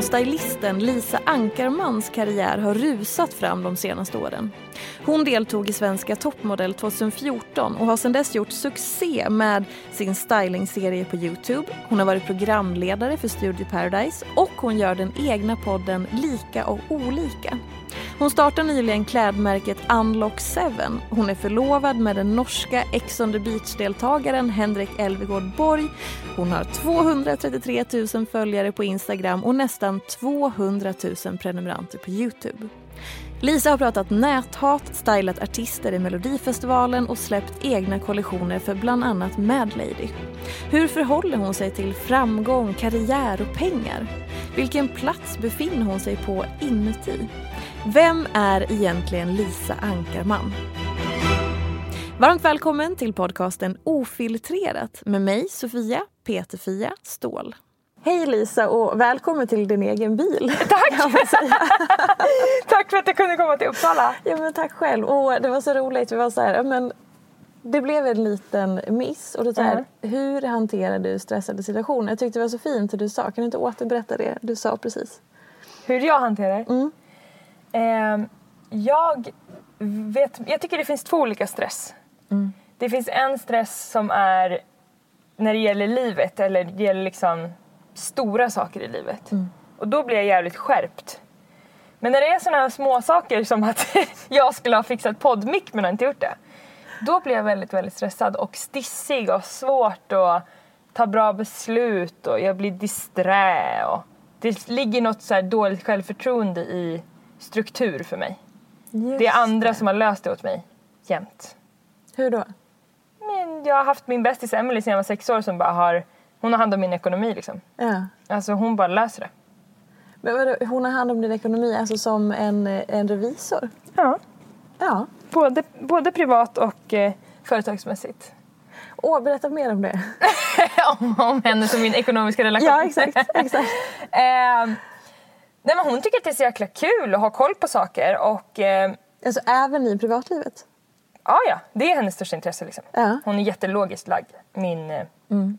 och stylisten Lisa Ankarmans karriär har rusat fram de senaste åren. Hon deltog i Svenska toppmodell 2014 och har sedan dess gjort succé med sin stylingserie på Youtube. Hon har varit programledare för Studio Paradise och hon gör den egna podden Lika och olika. Hon startar nyligen klädmärket Unlock 7. Hon är förlovad med den norska Ex on the Beach-deltagaren Henrik Elvegård Borg. Hon har 233 000 följare på Instagram och nästan 200 000 prenumeranter på Youtube. Lisa har pratat näthat, stylat artister i Melodifestivalen och släppt egna kollektioner för bland annat Mad Lady. Hur förhåller hon sig till framgång, karriär och pengar? Vilken plats befinner hon sig på inuti? Vem är egentligen Lisa Ankarman? Varmt välkommen till podcasten Ofiltrerat med mig Sofia Peterfia Ståhl. Hej Lisa och välkommen till din egen bil. Tack! tack för att jag kunde komma till Uppsala. Ja, men tack själv. Och det var så roligt. Vi var så här, men det blev en liten miss. Och då så här, Mm. Hur hanterar du stressade situationer? Jag tyckte det var så fint det du sa. Kan du inte återberätta det du sa precis? Hur jag hanterar? Mm. Ehm, jag, vet, jag tycker det finns två olika stress. Mm. Det finns en stress som är när det gäller livet eller det gäller liksom stora saker i livet. Mm. Och då blir jag jävligt skärpt. Men när det är sådana här små saker som att jag skulle ha fixat poddmick men har inte gjort det. Då blir jag väldigt, väldigt stressad och stissig och svårt att ta bra beslut och jag blir disträ och det ligger något så här dåligt självförtroende i struktur för mig. Just det är andra som har löst det åt mig jämt. Hur då? Men jag har haft min bästis Emily sedan jag var sex år som bara har, hon har hand om min ekonomi liksom. Ja. Alltså hon bara löser det. Men vadå, hon har hand om din ekonomi alltså som en, en revisor? Ja. Ja. Både, både privat och eh, företagsmässigt. Åh, berätta mer om det. om, om hennes och min ekonomiska relation. Ja, exakt. exakt. Ehm, nej men hon tycker att det är så jäkla kul att ha koll på saker och eh, Alltså även i privatlivet? ja, ja, det är hennes största intresse liksom. Ja. Hon är jättelogiskt lagd. Min eh,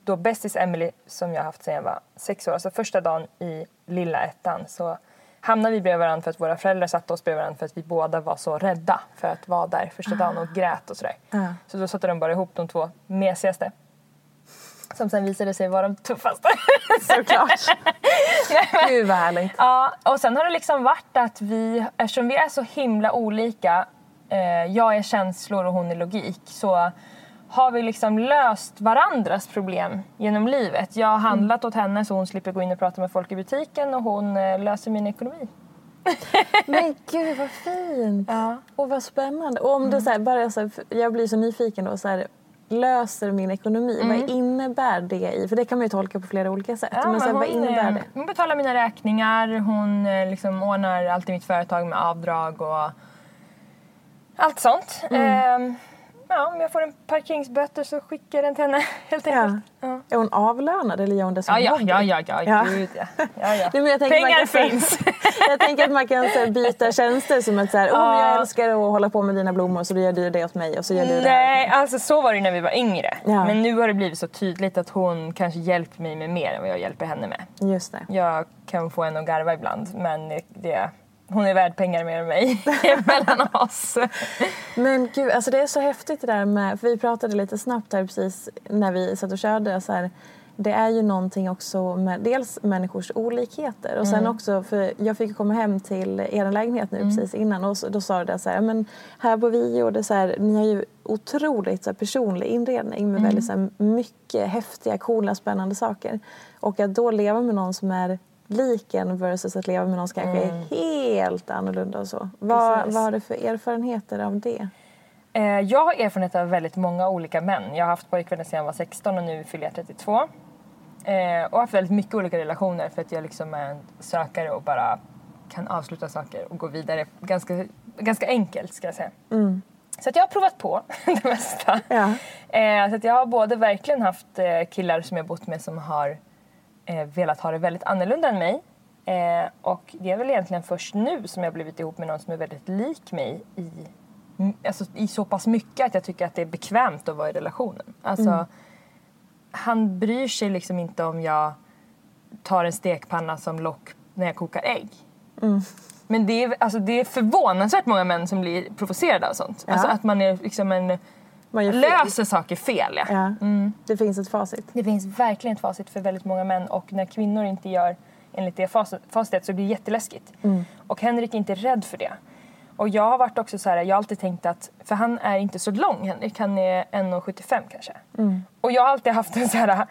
då bästis Emily som jag har haft sedan jag var sex år, alltså första dagen i lilla ettan så hamnade vi bredvid varandra för att våra föräldrar satte oss bredvid varandra för att vi båda var så rädda för att vara där första dagen och grät och sådär. Ja. Så då satte de bara ihop de två mesigaste. Som sen visade sig vara de tuffaste. Såklart. Gud vad härligt. Ja, och sen har det liksom varit att vi, eftersom vi är så himla olika, eh, jag är känslor och hon är logik, så har vi liksom löst varandras problem genom livet. Jag har handlat åt henne så hon slipper gå in och prata med folk i butiken och hon eh, löser min ekonomi. Men gud vad fint. Ja. Och vad spännande. Och om du så här, bara så här, jag blir så nyfiken då så här, löser min ekonomi. Vad innebär det i? För det kan man ju tolka på flera olika sätt. Mm. Ja, men så här, vad hon, innebär eh, det? Hon betalar mina räkningar, hon eh, liksom ordnar allt i mitt företag med avdrag och allt sånt. Mm. Eh, ja, om jag får en parkeringsböter så skickar jag den till henne helt Ja. enkelt. Ja. Är hon avlönad eller gör hon det som Ja, ja, hobby? ja, ja, ja, Ja. gud ja. ja, ja. Nej, men jag tänker Pengar kan, finns. jag tänker att man kan så byta tjänster som att så här, oh, jag Ja. älskar att hålla på med dina blommor så då gör du det åt mig och så gör du det Nej, alltså så var det när vi var yngre. Ja. Men nu har det blivit så tydligt att hon kanske hjälper mig med mer än vad jag hjälper henne med. Just det. Jag kan få henne att garva ibland men det, hon är värd pengar mer än mig mellan oss. Men gud, alltså det är så häftigt det där med, för vi pratade lite snabbt här precis när vi satt och körde. Så här, det är ju någonting också med dels människors olikheter och sen också, för jag fick komma hem till er lägenhet nu precis innan och då sa det så här, men här på vi och det så här, ni har ju otroligt så här, personlig inredning med väldigt så här, mycket häftiga, coola, spännande saker. Och att då leva med någon som är lik en versus att leva med någon som kanske är helt annorlunda och så. Vad, vad har du för erfarenheter av det? Eh, Jag har erfarenhet av väldigt många olika män. Jag har haft pojkvänner sedan jag var 16 och nu fyller jag 32. Eh, och haft väldigt mycket olika relationer för att jag liksom är en sökare och bara kan avsluta saker och gå vidare ganska, ganska enkelt ska jag säga. Så att jag har provat på det mesta. Ja. Eh, så att jag har både verkligen haft eh, killar som jag bott med som har eh, velat ha det väldigt annorlunda än mig. Eh, och det är väl egentligen först nu som jag blivit ihop med någon som är väldigt lik mig i, alltså, i så pass mycket att jag tycker att det är bekvämt att vara i relationen. Alltså, Han bryr sig liksom inte om jag tar en stekpanna som lock när jag kokar ägg. Men det är, alltså, det är förvånansvärt många män som blir provocerade av sånt. Ja. Alltså att man är liksom en. Löser saker fel. Ja. Ja. Det finns ett facit. Det finns verkligen ett facit för väldigt många män och när kvinnor inte gör enligt det facit- facitet så blir det jätteläskigt. Och Henrik är inte rädd för det. Och jag har varit också så här, jag har alltid tänkt att, för han är inte så lång Henrik, han är 1,75 kanske. Och jag har alltid haft en så här,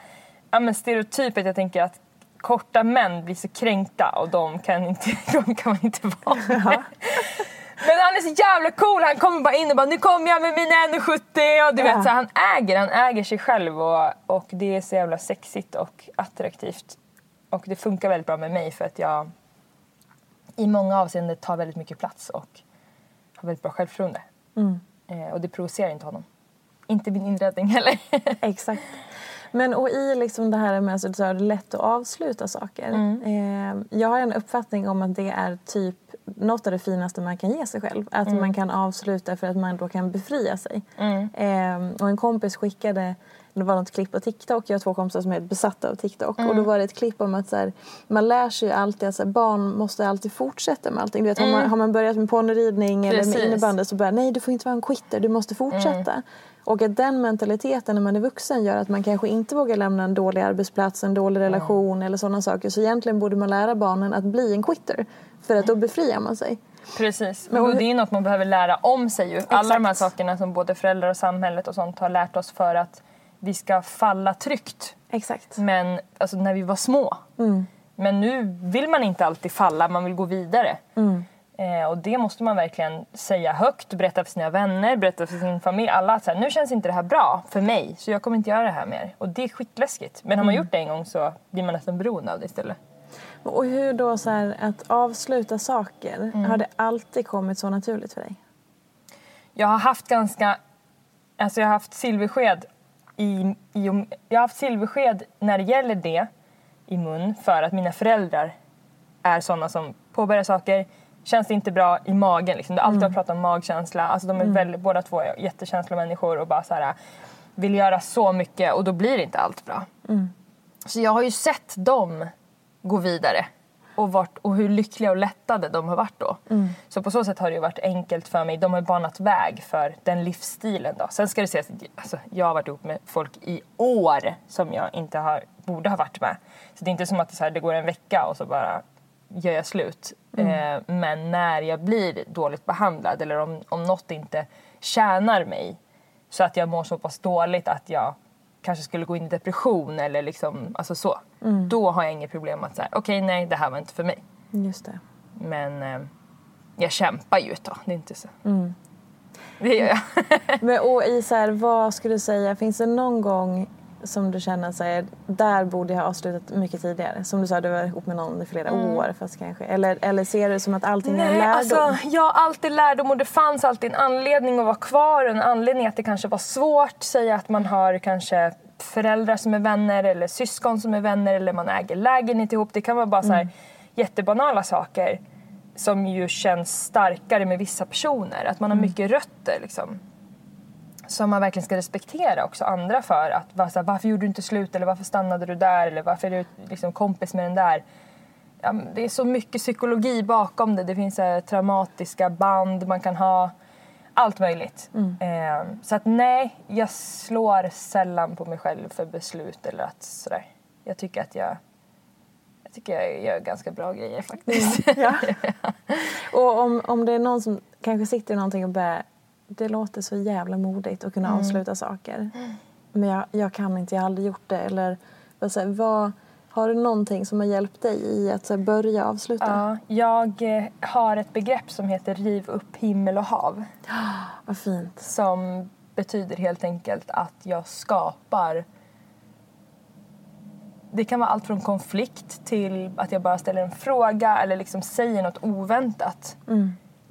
ja men stereotyp att jag tänker att korta män blir så kränkta och de kan, inte, de kan man inte vara med. Men han är så jävla cool, han kommer bara in och bara nu kommer jag med mina 1,70 och du vet så han äger, han äger sig själv och, och det är så jävla sexigt och attraktivt. Och det funkar väldigt bra med mig för att jag i många avseenden tar väldigt mycket plats och har väldigt bra självförtroende. Eh, och det provocerar inte honom. Inte min inredning heller. Exakt. Men och i liksom det här med att det är lätt att avsluta saker. Eh, jag har en uppfattning om att det är typ något av det finaste man kan ge sig själv. Att man kan avsluta för att man då kan befria sig. Eh, och en kompis skickade det var något klipp på TikTok. Jag har två kompisar som är besatta av TikTok. Och då var det ett klipp om att så här, man lär sig ju alltid att så här, barn måste alltid fortsätta med allting. Du vet, har, man, har man börjat med ponnyridning eller med innebandy så bara nej du får inte vara en quitter, du måste fortsätta. Och att den mentaliteten när man är vuxen gör att man kanske inte vågar lämna en dålig arbetsplats, en dålig relation eller sådana saker. Så egentligen borde man lära barnen att bli en quitter. För att då befriar man sig. Precis. Men och det är något man behöver lära om sig ju. Alla de här Exakt. sakerna som både föräldrar och samhället och sånt har lärt oss för att vi ska falla tryggt. Exakt. Men alltså när vi var små. Men nu vill man inte alltid falla, man vill gå vidare. Eh, och det måste man verkligen säga högt, berätta för sina vänner, berätta för sin familj. Alla att så här, nu känns inte det här bra för mig så jag kommer inte göra det här mer. Och det är skitläskigt. Men har man gjort det en gång så blir man nästan beroende av det istället. Och hur då så här, att avsluta saker, har det alltid kommit så naturligt för dig? Jag har haft ganska, alltså jag har haft silversked i, i jag har haft silversked när det gäller det i mun för att mina föräldrar är sådana som påbörjar saker, känns det inte bra i magen liksom. Det har alltid varit pratat om magkänsla, alltså de är väldigt, båda två är jättekänsliga människor och bara så här vill göra så mycket och då blir inte allt bra. Så jag har ju sett dem gå vidare och, varit, och hur lyckliga och lättade de har varit då. Så på så sätt har det varit enkelt för mig. De har banat väg för den livsstilen då. Sen ska det sägas att alltså, jag har varit ihop med folk i år som jag inte har, borde ha varit med. Så det är inte som att det, så här, det går en vecka och så bara gör jag slut. Eh, men när jag blir dåligt behandlad eller om, om något inte tjänar mig så att jag mår så pass dåligt att jag kanske skulle gå in i depression eller liksom, alltså så. Då har jag inget problem att säga, okej nej det här var inte för mig. Just det. Men eh, jag kämpar ju ett tag, det är inte så. Det gör jag. Men, och i så här, vad skulle du säga, finns det någon gång som du känner så här, där borde jag ha avslutat mycket tidigare? Som du sa, du var ihop med någon i flera år fast kanske. Eller, eller ser du som att allting är en Nej, lärdom? alltså, jag har alltid lärdom och det fanns alltid en anledning att vara kvar. En anledning att det kanske var svårt. Säga att man har kanske föräldrar som är vänner eller syskon som är vänner eller man äger lägenhet ihop. Det kan vara bara så här jättebanala saker som ju känns starkare med vissa personer. Att man har mycket rötter liksom. Som man verkligen ska respektera också andra för. Att vara så här, varför gjorde du inte slut? Eller varför stannade du där? Eller varför är du liksom kompis med den där? ja, det är så mycket psykologi bakom det. Det finns så traumatiska band man kan ha. Allt möjligt. Eh, så att nej, jag slår sällan på mig själv för beslut eller att sådär. Jag tycker att jag, jag tycker jag gör ganska bra grejer faktiskt. Ja. Och om, om det är någon som kanske sitter i någonting och bara, det låter så jävla modigt att kunna Mm. avsluta saker. Men jag, jag kan inte, jag har aldrig gjort det. Eller vad, säger, vad, har du någonting som har hjälpt dig i att här, börja avsluta? Ja, jag eh, har ett begrepp som heter riv upp himmel och hav. Vad fint. Som betyder helt enkelt att jag skapar det kan vara allt från konflikt till att jag bara ställer en fråga eller liksom säger något oväntat.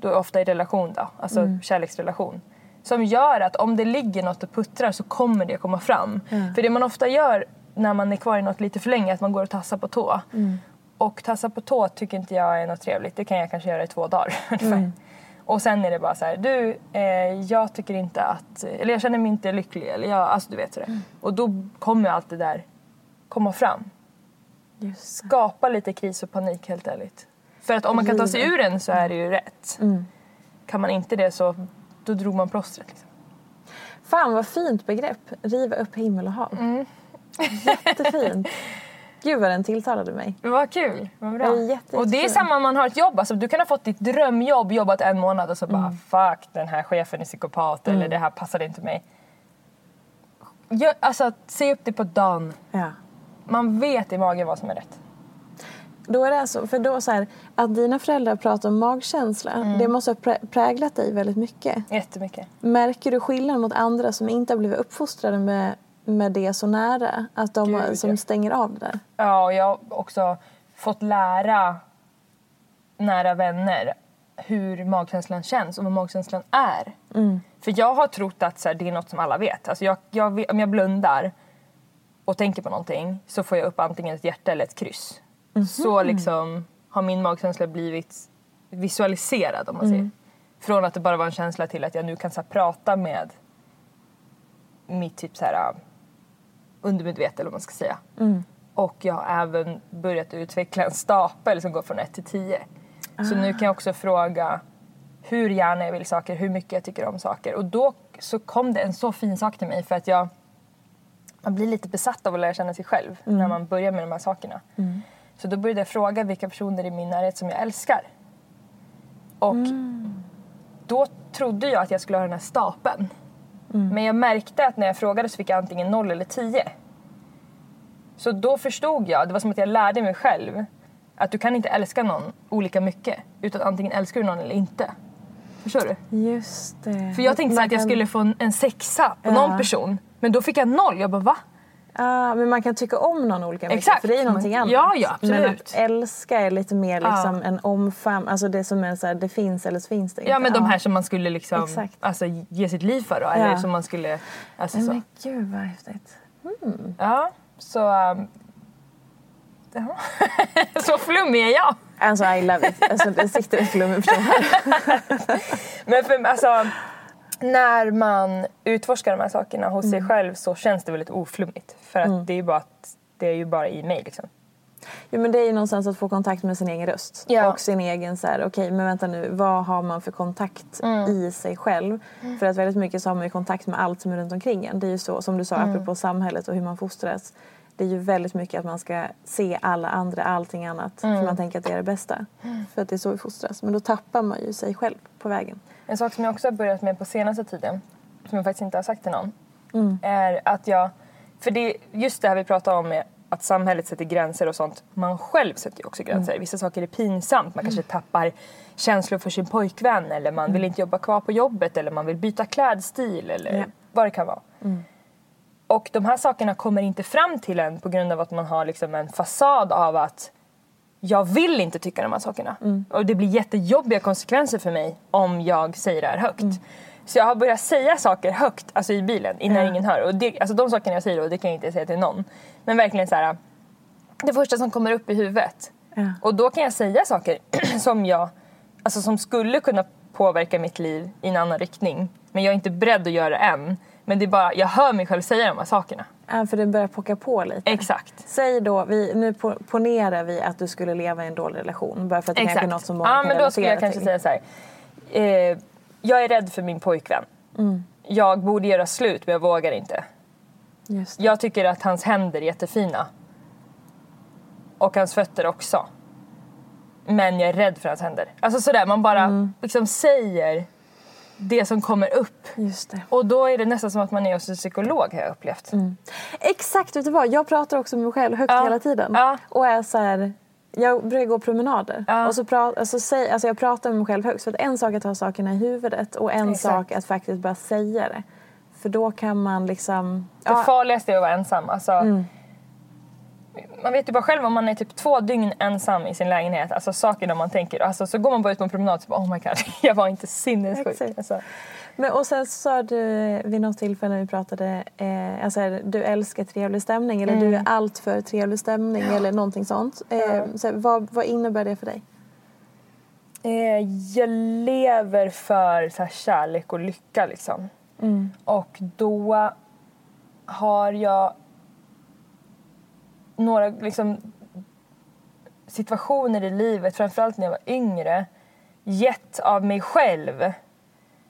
Då ofta i relation då, alltså kärleksrelation. Som gör att om det ligger något och puttrar så kommer det komma fram. För det man ofta gör när man är kvar i något lite för länge är att man går och tassar på tå. Och tassa på tå tycker inte jag är något trevligt. Det kan jag kanske göra i två dagar ungefär. Och sen är det bara så här, du, eh, jag tycker inte att, eller jag känner mig inte lycklig. Eller jag, alltså du vet sådär. Och då kommer allt det där komma fram. Skapa lite kris och panik helt ärligt. För att om man kan ta sig ur den så är det ju rätt. Kan man inte det så då drog man plåstret. Liksom. Fan vad fint begrepp. Riva upp himmel och hav. Mm. Jättefint. Gud vad den tilltalade mig. Vad kul, vad bra. Jätte- och det är samma om man har ett jobb. Alltså, du kan ha fått ditt drömjobb, jobbat en månad och så bara fuck den här chefen är psykopat eller det här passade inte mig. Gör, alltså se upp det på dagen. Ja. Man vet i magen vad som är rätt. Då är det alltså, för då så här, att dina föräldrar pratar om magkänsla, Mm. det måste ha prä- präglat dig väldigt mycket. Jättemycket. Märker du skillnad mot andra som inte har blivit uppfostrade med, med det så nära? Att de Gud, som ja. stänger av det där? Ja, och jag har också fått lära nära vänner hur magkänslan känns och vad magkänslan är. För jag har trott att så här, det är något som alla vet. Alltså jag, jag, om jag blundar och tänker på någonting så får jag upp antingen ett hjärta eller ett kryss. Så liksom har min magkänsla blivit visualiserad om man säger. Från att det bara var en känsla till att jag nu kan så här, prata med mitt typ så här uh, undermedvetna eller vad man ska säga. Och jag har även börjat utveckla en stapel som går från 1 till 10. Så nu kan jag också fråga hur gärna jag vill saker, hur mycket jag tycker om saker. Och då så kom det en så fin sak till mig för att jag man blir lite besatt av att lära känna sig själv när man börjar med de här sakerna. Så då började jag fråga vilka personer i min närhet som jag älskar. Och då trodde jag att jag skulle ha den här stapeln. Men jag märkte att när jag frågade så fick jag antingen 0 eller 10. Så då förstod jag, det var som att jag lärde mig själv att du kan inte älska någon olika mycket. Utan antingen älskar du någon eller inte. Förstår du? Just det. För jag tänkte så att jag skulle få en, en sexa på Ja. någon person. Men då fick jag noll. Jag bara va? Ja, men man kan tycka om någon olika mycket Exakt. för det är någonting annat. Ja, ja, absolut. Men att älska är lite mer liksom en omfam... Alltså det som är så här, det finns eller så finns det inte. Ja men de här som man skulle liksom Exakt. alltså, ge sitt liv för då. Eller Ja. som man skulle... Alltså, Nej, så. Men gud vad häftigt. Ja, så... Um, ja. så flummig är jag. Alltså I love it. Alltså det sitter ett flummerförstånd här. Men för, alltså, när man utforskar de här sakerna hos sig själv så känns det väldigt oflummigt. För att det är ju bara att det är ju bara i mig liksom. Jo men det är ju någonstans att få kontakt med sin egen röst. Ja. Och sin egen så här, okej men vänta nu, vad har man för kontakt i sig själv? För att väldigt mycket så har man ju kontakt med allt som är runt omkring en. Det är ju så, som du sa, apropå samhället och hur man fostras. Det är ju väldigt mycket att man ska se alla andra, allting annat. För man tänker att det är det bästa. För att det är så vi fostras. Men då tappar man ju sig själv på vägen. En sak som jag också har börjat med på senaste tiden, som jag faktiskt inte har sagt till någon, är att jag... För det just det här vi pratar om med att samhället sätter gränser och sånt. Man själv sätter ju också gränser. Vissa saker är pinsamt. Man kanske tappar känslor för sin pojkvän eller man vill inte jobba kvar på jobbet eller man vill byta klädstil eller Ja. vad det kan vara. Och de här sakerna kommer inte fram till en på grund av att man har liksom en fasad av att jag vill inte tycka de här sakerna. Och det blir jättejobbiga konsekvenser för mig om jag säger det här högt. Så jag har börjat säga saker högt, alltså i bilen, innan ingen hör. Och det, alltså de sakerna jag säger då, det kan jag inte säga till någon. Men verkligen så här, det första som kommer upp i huvudet. Och då kan jag säga saker som jag, alltså som skulle kunna påverka mitt liv i en annan riktning. Men jag är inte beredd att göra det än. Men det är bara, jag hör mig själv säga de här sakerna. Ja, för det börjar pocka på lite. Exakt. Säg då, vi, nu po- ponerar vi att du skulle leva i en dålig relation. Bara för att det kanske är något som många ja, kan men då skulle jag relatera kanske till. säga så här. Eh, jag är rädd för min pojkvän. Mm. Jag borde göra slut men jag vågar inte. Just det. Jag tycker att hans händer är jättefina. Och hans fötter också. Men jag är rädd för hans händer. Alltså sådär, man bara Mm. liksom säger det som kommer upp. Och då är det nästan som att man är hos en psykolog har jag upplevt. Exakt, vet du vad? Jag pratar också med mig själv högt Ja. hela tiden. Ja. Och är så här, jag brukar gå promenader. Ja. Och så pra, alltså, säg, alltså jag pratar med mig själv högt. För att en sak är att ha sakerna i huvudet och en Exakt. sak är att faktiskt bara säga det. För då kan man liksom... Det farligaste är att vara ensam. Alltså, Mm. Man vet ju bara själv om man är typ två dygn ensam i sin lägenhet. Alltså saker man tänker. Alltså, så går man bara ut på en promenad och så bara, oh my god, jag var inte sinnessjuk. Alltså, Men, och sen så sa du vid något tillfälle när vi pratade, eh, alltså, du älskar trevlig stämning eller Mm. du är allt för trevlig stämning eller någonting sånt. Eh, så, här, vad, vad innebär det för dig? eh, jag lever för så här, kärlek och lycka liksom. Och då har jag några liksom, situationer i livet, framförallt när jag var yngre, gett av mig själv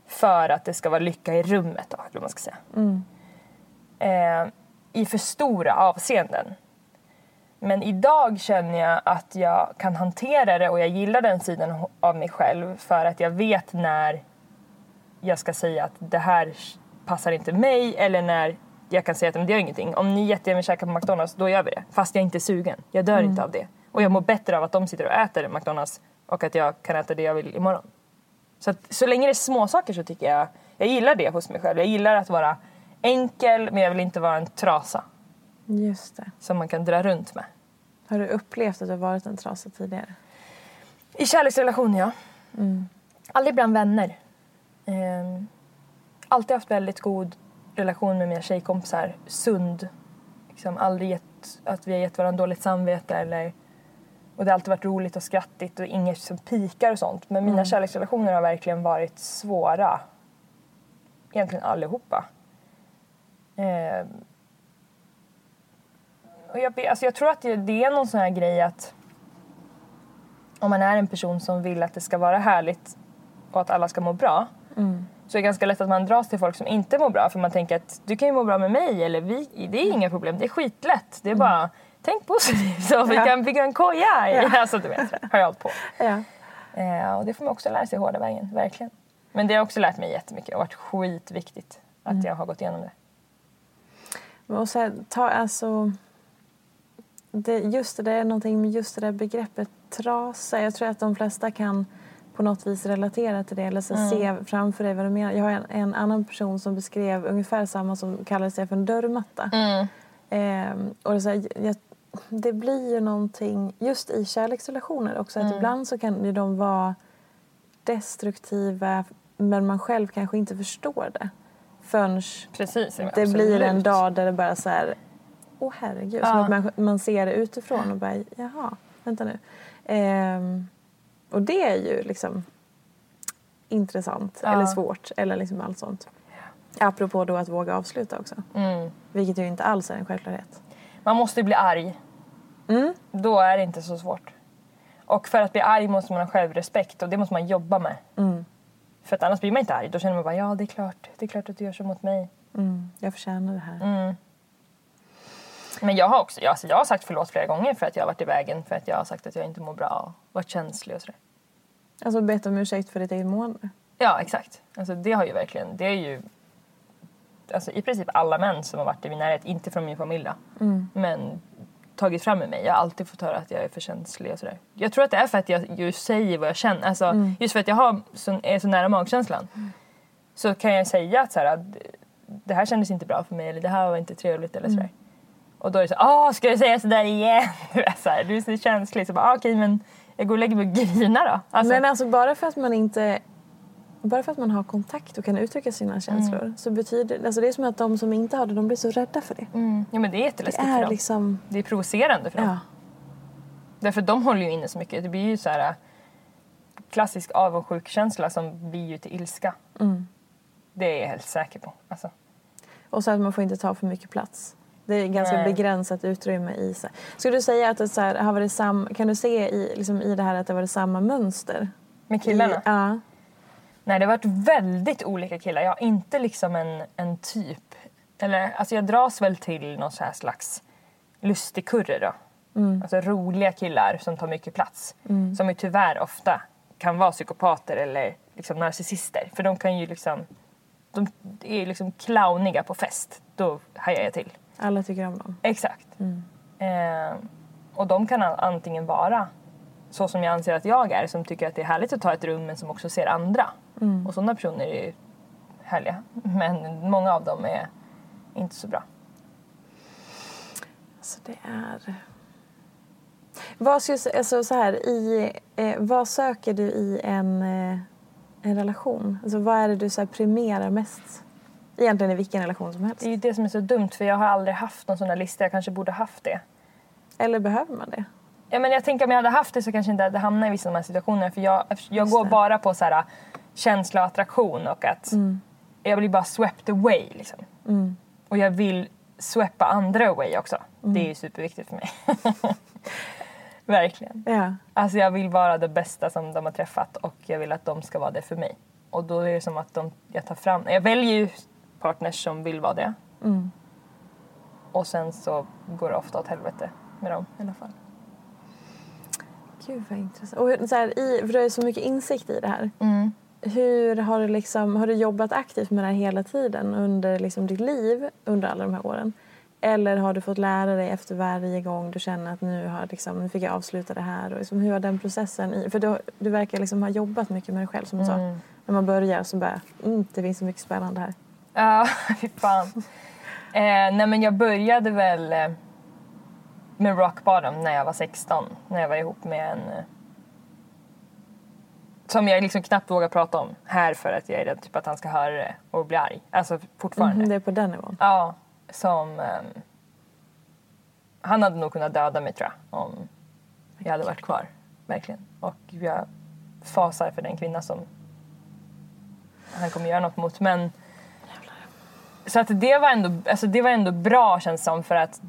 för att det ska vara lycka i rummet. Då, eller man ska säga. Eh, I för stora avseenden. Men idag känner jag att jag kan hantera det och jag gillar den sidan av mig själv för att jag vet när jag ska säga att det här passar inte mig eller när jag kan säga att men det gör ingenting. Om ni jättegärna vill käka på McDonalds, då gör vi det. Fast jag inte är sugen. Jag dör inte av det. Och jag mår bättre av att de sitter och äter McDonalds och att jag kan äta det jag vill imorgon. Så, att, så länge det är små saker så tycker jag, jag gillar det hos mig själv. Jag gillar att vara enkel men jag vill inte vara en trasa Just det. som man kan dra runt med. Har du upplevt att du har varit en trasa tidigare? I kärleksrelationer, ja. Aldrig bland vänner. Ehm, alltid haft väldigt god relation med mina tjejkompisar. Sund. Liksom aldrig gett, att vi har gett varandra dåligt samvete. Eller, och det har alltid varit roligt och skrattigt och inget som pikar och sånt. Men mina kärleksrelationer har verkligen varit svåra. Egentligen allihopa. Ehm, och jag, alltså jag tror att det, det är någon sån här grej att om man är en person som vill att det ska vara härligt och att alla ska må bra så är det ganska lätt att man dras till folk som inte mår bra för man tänker att du kan ju må bra med mig eller vi, det är inga problem, det är skitlätt. Det är bara tänk positivt så vi Ja. kan bygga en koja. i- Alltså du vet, har jag hållit på. Ja. Eh, och det får man också lära sig hårda vägen, verkligen. Men det har också lärt mig jättemycket och varit skitviktigt att jag har gått igenom det. Och så här, ta alltså... Det, just det, det är någonting med just det där begreppet trasa. Jag tror att de flesta kan på något vis relatera till det eller så se framför dig vad du menar. Jag har en, en annan person som beskrev ungefär samma som kallade sig för en dörrmatta. Ehm, och det, så här, jag, det blir ju någonting, just i kärleksrelationer också, att ibland så kan ju de vara destruktiva men man själv kanske inte förstår det förrän Precis. det blir en dag där det bara så här, åh herregud, som Ja. att man, man ser det utifrån och bara, jaha, vänta nu. Ehm, och det är ju liksom intressant Ja. eller svårt eller liksom allt sånt. Apropå då att våga avsluta också. Mm. Vilket ju inte alls är en självklarhet. Man måste bli arg. Mm. Då är det inte så svårt. Och för att bli arg måste man ha självrespekt och det måste man jobba med. Mm. För att annars blir man inte arg. Då känner man bara ja det är klart, det är klart att du gör så mot mig. Mm. Jag förtjänar det här. Mm. Men jag har också, jag, alltså jag har sagt förlåt flera gånger för att jag har varit i vägen, för att jag har sagt att jag inte mår bra varit känslig och sådär. Alltså bett om ursäkt för ditt eget mående. Ja exakt. Alltså det har ju verkligen, det är ju alltså, i princip alla män som har varit i min närhet, inte från min familj då. Men tagit fram i mig. Jag har alltid fått höra att jag är för känslig och sådär. Jag tror att det är för att jag just säger vad jag känner. Alltså, Just för att jag har så, är så nära magkänslan. Så kan jag säga att så här, att det här kändes inte bra för mig eller det här var inte trevligt eller sådär. Och då är det så åh ska du säga sådär igen? Så här, du är så känslig. Så bara, ah, okej men jag går och lägger mig och grinar då. Alltså, Men alltså bara för att man inte bara för att man har kontakt och kan uttrycka sina känslor så betyder alltså det är som att de som inte har det de blir så rädda för det. mm, ja, men det är Det jätteläskigt för är dem. liksom, Det är provocerande för dem. ja. Därför de håller ju inne så mycket. Det blir ju så här äh, klassisk avundsjukkänsla som blir ju till ilska. Det är jag helt säker på. Alltså. Och så att man får inte ta för mycket plats. Det är ganska Nej. begränsat utrymme i sig. Skulle du säga att det så här, har varit sam, kan du se i, liksom, i det här att det har varit samma mönster? Med killarna? I, ja. Nej, det har varit väldigt olika killar. Jag har inte liksom en, en typ. Eller, alltså jag dras väl till någon slags lustigkurre då. Alltså roliga killar som tar mycket plats. Som ju tyvärr ofta kan vara psykopater eller liksom narcissister. För de kan ju liksom... De är liksom clowniga på fest. Då hajar jag till. Alla tycker om dem. Exakt. Eh, och de kan an- antingen vara så som jag anser att jag är, som tycker att det är härligt att ta ett rum men som också ser andra. Och sådana personer är ju härliga. Men många av dem är inte så bra. Alltså det är... Vad, skulle, alltså så här, i, eh, vad söker du i en, eh, en relation? Alltså vad är det du så här premierar mest? Egentligen i vilken relation som helst. Det är ju det som är så dumt för jag har aldrig haft någon sån där lista. Jag kanske borde haft det. Eller behöver man det? Ja, men jag tänker om jag hade haft det så kanske inte hade hamnat i vissa av de här situationerna. För jag, jag går bara på så här, känsla och attraktion och att jag blir bara swept away. Liksom. Och jag vill sweppa andra away också. Det är ju superviktigt för mig. Verkligen. Ja. Alltså jag vill vara det bästa som de har träffat och jag vill att de ska vara det för mig. Och då är det som att de, jag tar fram, jag väljer ju partners som vill vara det. Och sen så går det ofta åt helvete med dem i alla fall. Gud vad intressant. Och hur, så här, i, för du har ju så mycket insikt i det här. Hur har du, liksom, har du jobbat aktivt med det här hela tiden under liksom ditt liv under alla de här åren? Eller har du fått lära dig efter varje gång du känner att nu, har liksom, nu fick jag avsluta det här? Och liksom, hur har den processen... I, för du, du verkar liksom ha jobbat mycket med dig själv som du sa. När man börjar så bara, mm, det finns så mycket spännande här. Ja, fy fan. Eh, nej men jag började väl eh, med rock bottom när jag var 16. När jag var ihop med en eh, som jag liksom knappt vågar prata om här för att jag är rädd typ att han ska höra det och bli arg. Alltså fortfarande. Mhm, det är på den nivån. Ja, som... ehm, han hade nog kunnat döda mig tror jag om jag hade varit kvar. Verkligen. Och jag fasar för den kvinna som han kommer göra något mot. Men... Så att det var ändå, alltså det var ändå bra känns som för att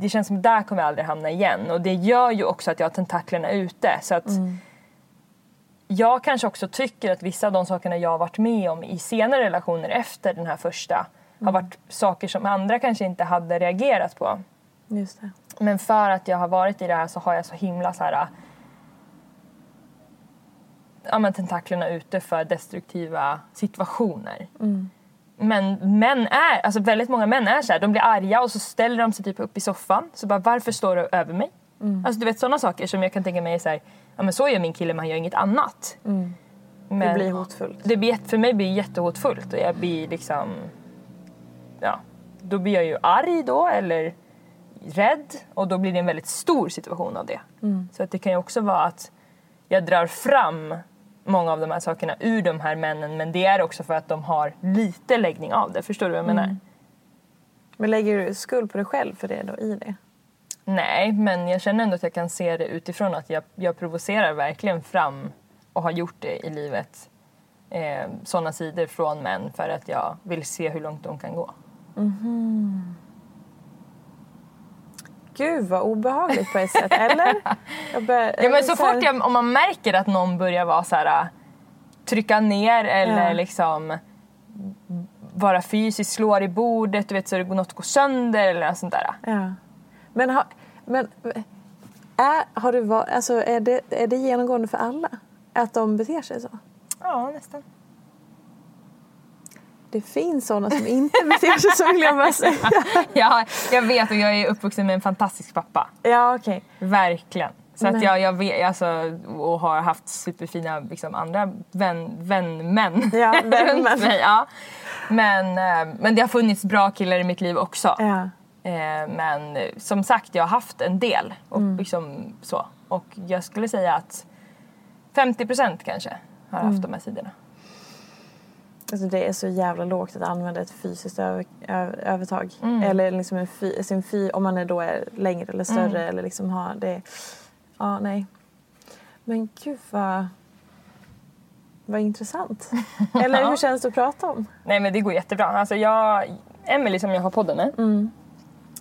det känns som där kommer jag aldrig hamna igen. Och det gör ju också att jag har tentaklerna ute. Så att jag kanske också tycker att vissa av de sakerna jag har varit med om i senare relationer efter den här första har varit saker som andra kanske inte hade reagerat på. Just det. Men för att jag har varit i det här så har jag så himla så här ja, men tentaklerna ute för destruktiva situationer. Men män är, alltså väldigt många män är så här, de blir arga och så ställer de sig typ upp i soffan. Så bara varför står du över mig? Alltså du vet sådana saker som jag kan tänka mig är så här, ja men så gör min kille men han gör inget annat. Men Det blir hotfullt. det blir, för mig blir det jättehotfullt och jag blir liksom, ja, då blir jag ju arg då eller rädd och då blir det en väldigt stor situation av det. Så att det kan ju också vara att jag drar fram många av de här sakerna ur de här männen men det är också för att de har lite läggning av det. Förstår du vad jag menar? Men lägger du skuld på dig själv för det då, i det? Nej, men jag känner ändå att jag kan se det utifrån att jag, jag provocerar verkligen fram och har gjort det i livet. Eh, sådana sidor från män för att jag vill se hur långt de kan gå. Gud vad obehagligt på ett sätt, eller? Bör, Ja, men så här- fort jag, om man märker att någon börjar vara så här, trycka ner eller Ja. liksom vara fysiskt, slår i bordet, du vet så något går sönder eller något sånt där. Ja. Men, ha, men är, har du alltså, är, det, är det genomgående för alla? Att de beter sig så? Ja, nästan. Det finns sådana som inte beter sig så vill jag bara säga. ja, jag vet och jag är uppvuxen med en fantastisk pappa. Ja, okej. Verkligen. Så att jag, jag vet, alltså, och har haft superfina liksom, andra vän, vänmän Ja, runt mig. Ja. Men, eh, men det har funnits bra killar i mitt liv också. Ja. Eh, Men som sagt, jag har haft en del. Och, Mm. liksom, så. och jag skulle säga att 50% kanske har Mm. haft de här sidorna. Alltså det är så jävla lågt att använda ett fysiskt över, över, övertag. Eller liksom en fy, sin fy, om man är då är längre eller större eller liksom har det. Ja, nej. Men gud vad, vad intressant. Eller hur känns det att prata om? Nej men det går jättebra. Alltså jag, Emily som jag har podden med. Mm.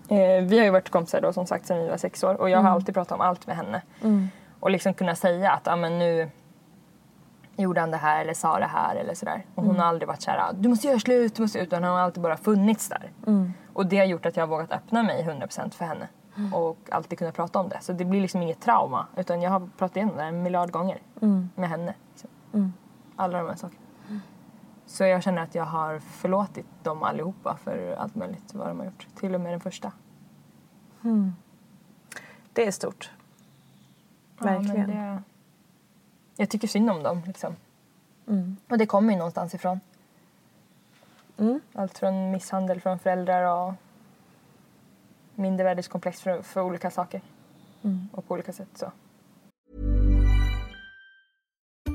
Eh, vi har ju varit kompisar då som sagt sedan vi var sex år och jag Mm. har alltid pratat om allt med henne. Och liksom kunna säga att ah, men nu gjorde han det här eller sa det här eller sådär. Och Mm. hon har aldrig varit såhär, ah, du måste göra slut, du måste utan hon har alltid bara funnits där. Mm. Och det har gjort att jag har vågat öppna mig 100% för henne. Mm. Och alltid kunna prata om det. Så det blir liksom inget trauma. Utan jag har pratat igenom det en miljard gånger Mm. med henne. Liksom. Alla de här sakerna. Så jag känner att jag har förlåtit dem allihopa för allt möjligt vad de har gjort. Till och med den första. Det är stort. Verkligen. Ja, men det... Jag tycker synd om dem liksom. Mm. Och det kommer ju någonstans ifrån. Mm. Allt från misshandel från föräldrar och mindervärdeskomplex för, för olika saker. Mm. Och på olika sätt så.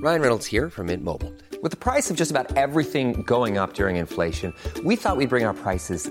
Ryan Reynolds here from Mint Mobile. With the price of just about everything going up during inflation, we thought we'd bring our prices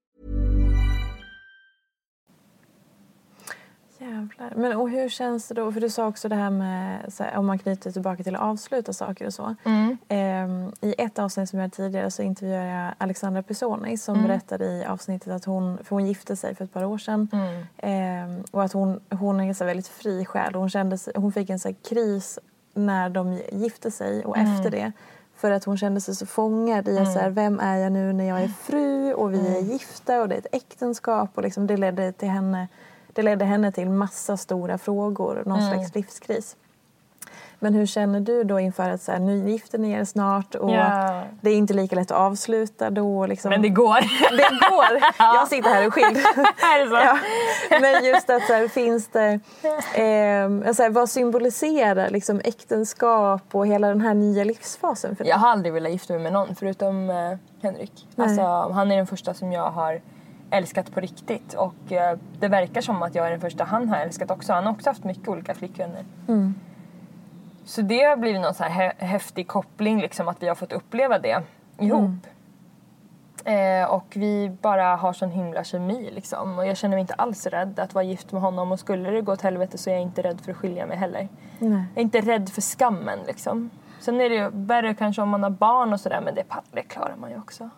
Jävlar. Men och hur känns det då? För du sa också det här med så här, om man knyter tillbaka till att avsluta saker och så. Ehm, I ett avsnitt som jag hade tidigare så intervjuade jag Alexandra Pisoni som berättade i avsnittet att hon, för hon gifte sig för ett par år sedan. Ehm, och att hon, hon är en så väldigt fri själ. Hon, kände, hon fick en så kris när de gifte sig och efter det. För att hon kände sig så fångad i att så här, vem är jag nu när jag är fru och vi är gifta och det är ett äktenskap. Och liksom det ledde till henne det ledde henne till massa stora frågor, någon slags livskris. Men hur känner du då inför att så här, nu gifter ni er snart och Ja. det är inte lika lätt att avsluta då? Liksom. Men det går. Det går! Jag sitter här och skild. Är det ja. Men just att så här, finns det... Eh, så här, vad symboliserar liksom, äktenskap och hela den här nya livsfasen för dig? Jag har aldrig velat gifta mig med någon förutom eh, Henrik. Alltså, han är den första som jag har älskat på riktigt och eh, det verkar som att jag är den första han har älskat också. Han har också haft mycket olika flickvänner. Så det har blivit någon så här hä- häftig koppling liksom att vi har fått uppleva det ihop. Eh, och vi bara har sån himla kemi liksom. Och jag känner mig inte alls rädd att vara gift med honom och skulle det gå åt helvete så är jag inte rädd för att skilja mig heller. Nej. Jag är inte rädd för skammen liksom. Sen är det ju värre kanske om man har barn och sådär men det, det klarar man ju också.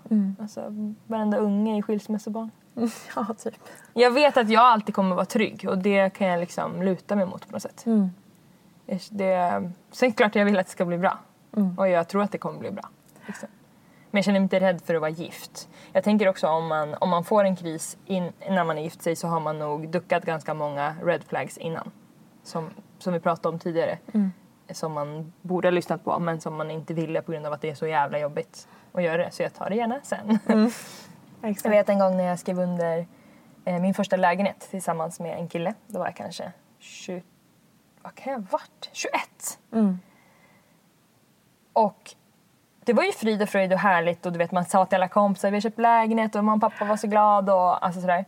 Alltså, varenda unge är skilsmässobarn. Ja, typ. Jag vet att jag alltid kommer vara trygg och det kan jag liksom luta mig mot på något sätt. Mm. Det, sen klart jag vill att det ska bli bra. Mm. Och jag tror att det kommer bli bra. Liksom. Men jag känner mig inte rädd för att vara gift. Jag tänker också om man, om man får en kris in, när man är gift sig så har man nog duckat ganska många red flags innan. Som, som vi pratade om tidigare. Mm. Som man borde ha lyssnat på men som man inte ville på grund av att det är så jävla jobbigt att göra det. Så jag tar det gärna sen. Mm. Jag Exakt. vet en gång när jag skrev under eh, min första lägenhet tillsammans med en kille. Då var jag kanske 20, vad kan jag varit? 21. Mm. Och det var ju frid och fröjd och härligt och du vet man sa till alla kompisar vi har köpt lägenhet och mamma och pappa var så glad och alltså sådär.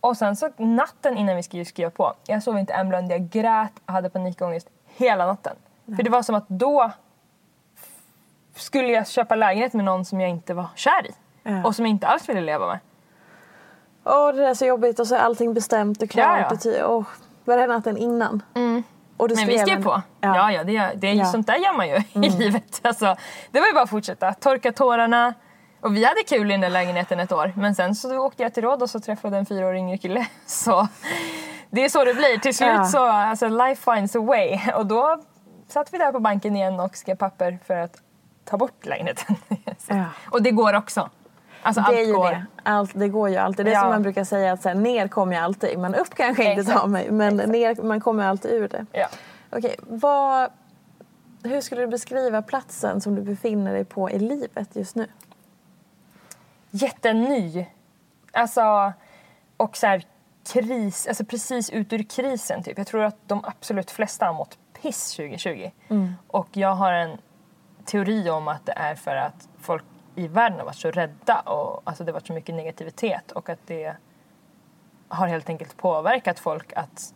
Och sen så natten innan vi skulle skriva på, jag sov inte en blund, jag grät och hade panikångest hela natten. För det var som att då skulle jag köpa lägenhet med någon som jag inte var kär i. Ja. Och som jag inte alls ville leva med. Åh, det där är så jobbigt och så är allting bestämt och klart. Ja, ja. Och var det natten innan? Och du Men vi skrev på. Ja, ja, det, det är ju Ja. sånt där gör man ju i livet. Alltså, det var ju bara att fortsätta. Torka tårarna. Och vi hade kul i den där lägenheten ett år. Men sen så åkte jag till Rhodos och träffade en fyra år yngre kille. Så det är så det blir. Till slut Ja. så, alltså life finds a way. Och då satt vi där på banken igen och skrev papper för att ta bort lägenheten. Ja. och det går också. Alltså Det allt går. det. Allt, det går ju alltid. Det är Ja. som man brukar säga att så här, ner kommer jag alltid. Men upp kanske inte Exakt. ta mig. Men ner, man kommer alltid ur det. Ja. Okej, vad, hur skulle du beskriva platsen som du befinner dig på i livet just nu? jätteny. Alltså, och så här kris, alltså precis ut ur krisen typ. Jag tror att de absolut flesta har mått piss 2020. Och jag har en teori om att det är för att folk i världen har varit så rädda och alltså det har varit så mycket negativitet och att det har helt enkelt påverkat folk att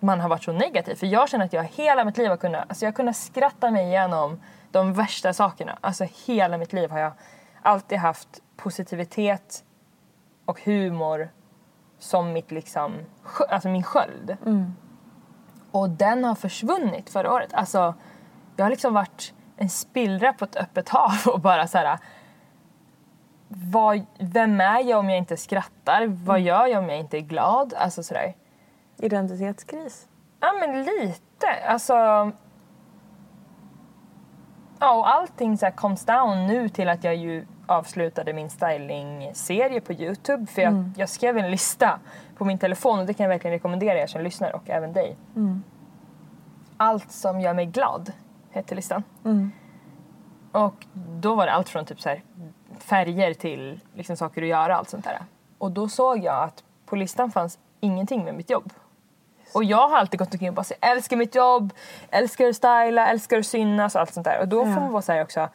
man har varit så negativ. För jag känner att jag hela mitt liv har kunnat, alltså jag har kunnat skratta mig igenom de värsta sakerna. Alltså hela mitt liv har jag alltid haft positivitet och humor som mitt liksom, alltså min sköld. Och den har försvunnit förra året. Alltså, jag har liksom varit en spillra på ett öppet hav och bara så här. Vad, vem är jag om jag inte skrattar? Vad gör jag om jag inte är glad? Alltså sådär. Identitetskris? Ja, men lite. Alltså... Ja, och allting så här comes down nu till att jag ju avslutade min stylingserie på Youtube. För jag, jag skrev en lista på min telefon och det kan jag verkligen rekommendera er som lyssnar och även dig. Allt som gör mig glad hette listan. Och då var det allt från typ så här färger till liksom saker att göra allt sånt där. Och då såg jag att på listan fanns ingenting med mitt jobb. Och jag har alltid gått omkring och bara sagt, älskar mitt jobb, älskar att styla, älskar att synas och allt sånt där. Och då får man vara så här också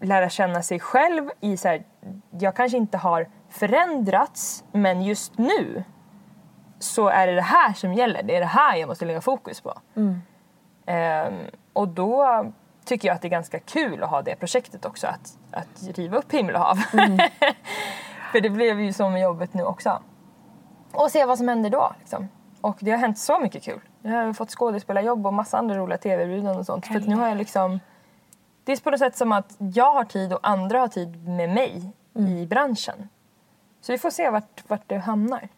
lära känna sig själv i så här, jag kanske inte har förändrats men just nu så är det det här som gäller. Det är det här jag måste lägga fokus på. Ehm, och då tycker jag att det är ganska kul att ha det projektet också. Att, att riva upp himmel och hav. För det blev ju så med jobbet nu också. Och se vad som händer då. Liksom. Och det har hänt så mycket kul. Jag har fått skådespelarjobb och massa andra roliga tv-erbjudanden och sånt. För nu har jag liksom... Det är på något sätt som att jag har tid och andra har tid med mig i branschen. Så vi får se vart, vart det hamnar.